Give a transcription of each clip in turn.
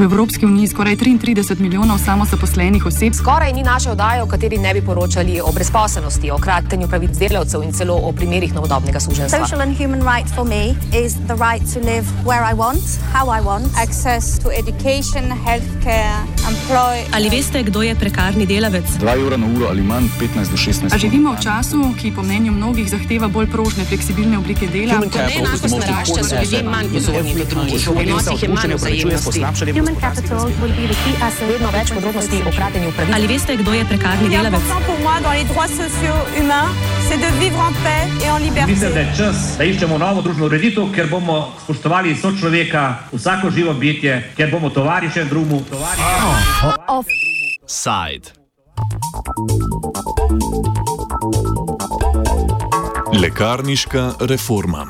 V Evropski uniji skoraj 33 milijonov samozaposlenih oseb. Skoraj ni naše oddaje, v kateri ne bi poročali o brezposelnosti, o kratenju pravic delavcev in celo o primerih novodobnega suženstva. Social and human right for me is the right to live where I want, how I want, access to education, healthcare, employ. Ali veste, kdo je prekarni delavec? 2 evra na uro ali manj, 15 do 16. A živimo v času, ki po mnenju mnogih zahteva bolj prožne, fleksibilne oblike dela? Neenakost narašča, so ljudje manj podobni kot drugi. V odnosih je manj vzajemnosti. Human capital will be the key asset. Vedno več podrobnosti o kratenju pravic. Ali veste, kdo je prekarni delavec? important pour moi dans les droits sociaux humains, c'est de vivre en paix et en Mislim, da liberté. je čas, da iščemo novo družbeno ureditev, ker bomo spoštovali sočloveka, vsako živo bitje, ker bomo tovariše drugemu. Tovariše. Side. Lekarniška reforma.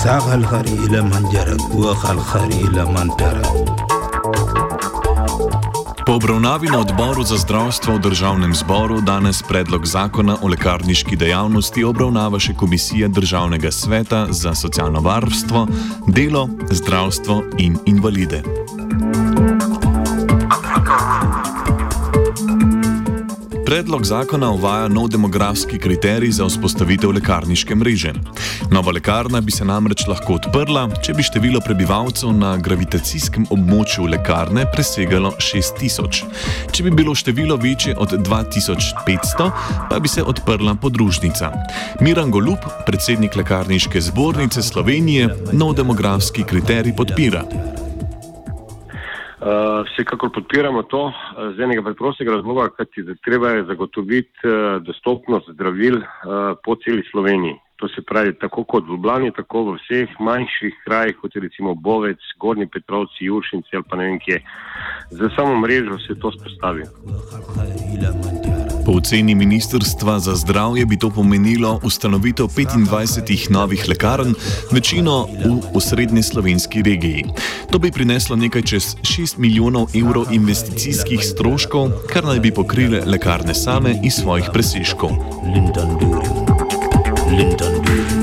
ساق الخري إلى من جرك وخ الخري إلى من ترك Po obravnavi na odboru za zdravstvo v državnem zboru danes predlog zakona o lekarniški dejavnosti obravnava še Komisija Državnega sveta za socialno varstvo, delo, zdravstvo in invalide. Predlog zakona uvaja nov demografski kriterij za vzpostavitev lekarniške mreže. Nova lekarna bi se namreč lahko odprla, če bi število prebivalcev na gravitacijskem območju lekarne presegalo 6000. Če bi bilo število večje od 2500, pa bi se odprla podružnica. Miran Golub, predsednik Lekarniške zbornice Slovenije, nov demografski kriterij podpira. Uh, vsekakor podpiramo to uh, z enega preprostega razloga, kajti treba je zagotoviti uh, dostopnost zdravil uh, po celi Sloveniji. To se pravi tako kot v Ljubljani, tako v vseh manjših krajih, kot je recimo Bovec, Gornji Petrovci, Juršinci ali pa ne vem kje. Za samo mrežo se to spostavi. Po oceni Ministrstva za zdravje bi to pomenilo ustanovitev 25 novih lekarn, večino v osrednje slovenski regiji. To bi prineslo nekaj čez 6 milijonov evrov investicijskih stroškov, kar naj bi pokrile lekarne same iz svojih presežkov. Lyndon Durin Lyndon Durin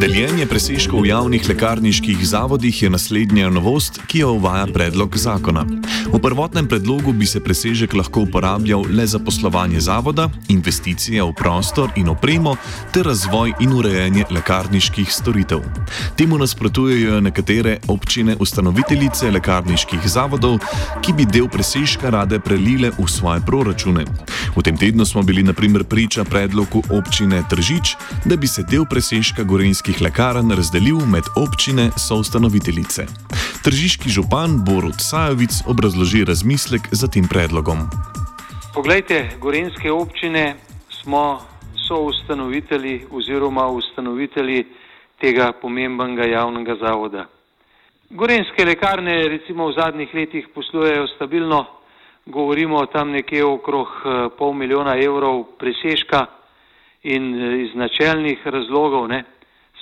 Deljenje presežkov v javnih lekarniških zavodih je naslednja novost, ki jo uvaja predlog zakona. V prvotnem predlogu bi se presežek lahko uporabljal le za poslovanje zavoda, investicije v prostor in opremo ter razvoj in urejanje lekarniških storitev. Temu nasprotujejo nekatere občine ustanoviteljice lekarniških zavodov, ki bi del presežka rade prelile v svoje proračune. V tem tednu smo bili naprimer priča predlogu občine Tržič, da bi se del presežka gorenskih lekarn razdelil med občine soustanoviteljice. Tržiški župan Borut Sajovic obrazloži razmislek za tem predlogom. Poglejte, gorenske občine smo soustanovitelji oziroma ustanovitelji tega pomembnega javnega zavoda. Gorenske lekarne recimo v zadnjih letih poslujejo stabilno, govorimo tam nekje okrog eh, pol milijona evrov presežka in eh, iz načelnih razlogov ne,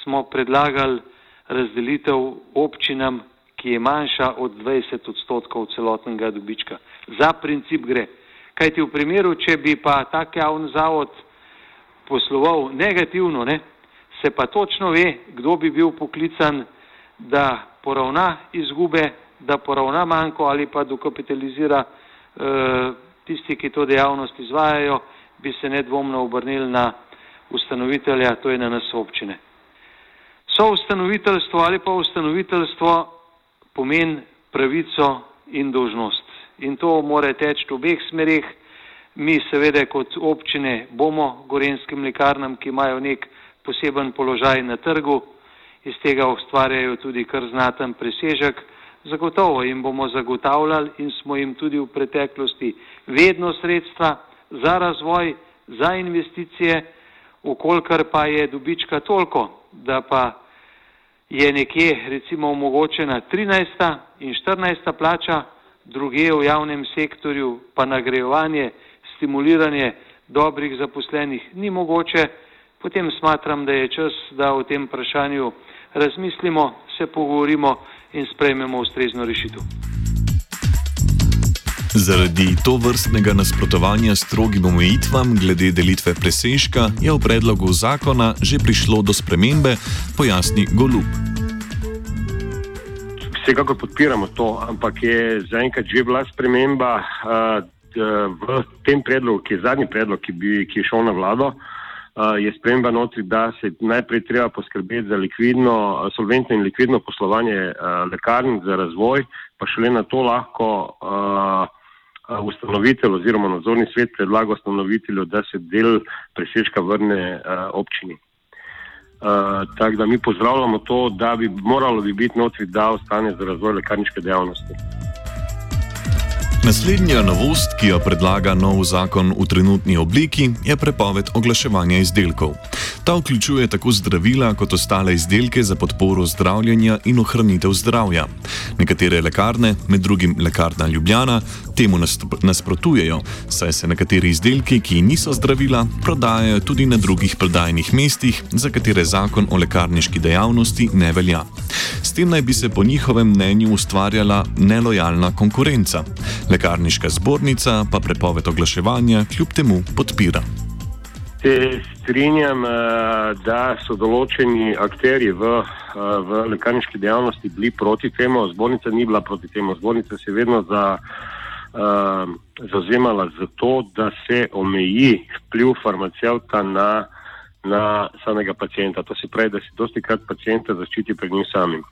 smo predlagali razdelitev občinam, ki je manjša od 20 odstotkov celotnega dobička. Za princip gre. Kajti v primeru, če bi pa tak javni zavod posloval negativno, ne, se pa točno ve, kdo bi bil poklican, da poravna izgube, da poravna manjko ali pa dokapitalizira eh, tisti, ki to dejavnost izvajajo, bi se nedvomno obrnili na ustanovitelja, to je na nas občine. So ustanoviteljstvo ali pa ustanoviteljstvo pomeni pravico in dožnost. In to mora teči v obeh smerih. Mi seveda kot občine bomo gorenskim lekarnam, ki imajo nek poseben položaj na trgu, iz tega ustvarjajo tudi kar znaten presežek, zagotovo jim bomo zagotavljali in smo jim tudi v preteklosti vedno sredstva za razvoj, za investicije, ukolikor pa je dobička toliko, da pa je nekje recimo omogočena 13. in 14. plača, druge v javnem sektorju pa nagrajevanje, stimuliranje dobrih zaposlenih ni mogoče, potem smatram, da je čas, da o tem vprašanju razmislimo, se pogovorimo in sprejmemo ustrezno rešitev. Zaradi to vrstnega nasprotovanja strogim omejitvam glede delitve presežka je v predlogu zakona že prišlo do spremembe, pojasni Golub. Vsekakor podpiramo to, ampak je zaenkrat že bila sprememba uh, v tem predlogu, ki je zadnji predlog, ki, bi, ki je šel na vlado. Uh, je sprememba notri, da se najprej treba poskrbeti za likvidno, solventno in likvidno poslovanje uh, lekarn za razvoj, pa šele na to lahko uh, ustanovitelj oziroma nadzorni svet predlaga ustanovitelju, da se del presežka vrne občini. Uh, tako da mi pozdravljamo to, da bi moralo bi biti notri, da ostane za razvoj lekarniške dejavnosti. Naslednja novost, ki jo predlaga nov zakon v trenutni obliki, je prepoved oglaševanja izdelkov. Ta vključuje tako zdravila kot ostale izdelke za podporo zdravljenja in ohranitev zdravja. Nekatere lekarne, med drugim lekarna Ljubljana, temu nasprotujejo, saj se nekateri izdelki, ki niso zdravila, prodajajo tudi na drugih prodajnih mestih, za katere zakon o lekarniški dejavnosti ne velja. S tem naj bi se po njihovem mnenju ustvarjala nelojalna konkurenca. Lekarniška zbornica pa prepoved oglaševanja kljub temu podpira. Se strinjam, eh, da so določeni akteri v, eh, v lekarniški dejavnosti bili proti temu, zbornica ni bila proti temu. Zbornica se je vedno za, uh, zauzemala za to, da se omeji vpliv farmacevta na, na samega pacijenta. To se pravi, da se dosti krat pacijenta zaščiti pred njim samim.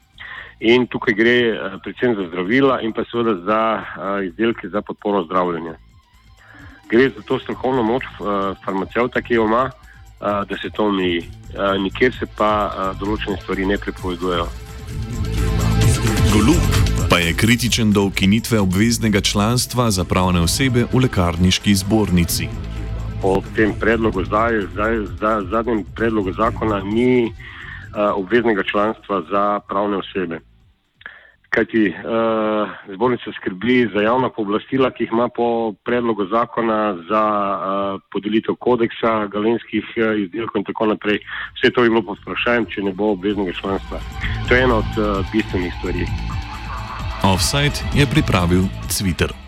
In tukaj gre predvsem za zdravila in pa seveda za izdelke za podporo zdravljenja gre za to strokovno moč uh, farmacevta, ki jo ima, uh, da se to omeji. Uh, nikjer se pa uh, določene stvari ne prepovedujejo. Golub pa je kritičen do ukinitve obveznega članstva za pravne osebe v lekarniški zbornici. Po tem predlogu, zdaj, zdaj, zdaj, zadnjem predlogu zakona, ni uh, obveznega članstva za pravne osebe kajti uh, zbornica skrbi za javna pooblastila, ki jih ima po predlogu zakona za uh, podelitev kodeksa galenskih uh, izdelkov in tako naprej. Vse to je bilo pod vprašanjem, če ne bo obveznega članstva. To je ena od uh, bistvenih stvari. Offside je pripravil Twitter.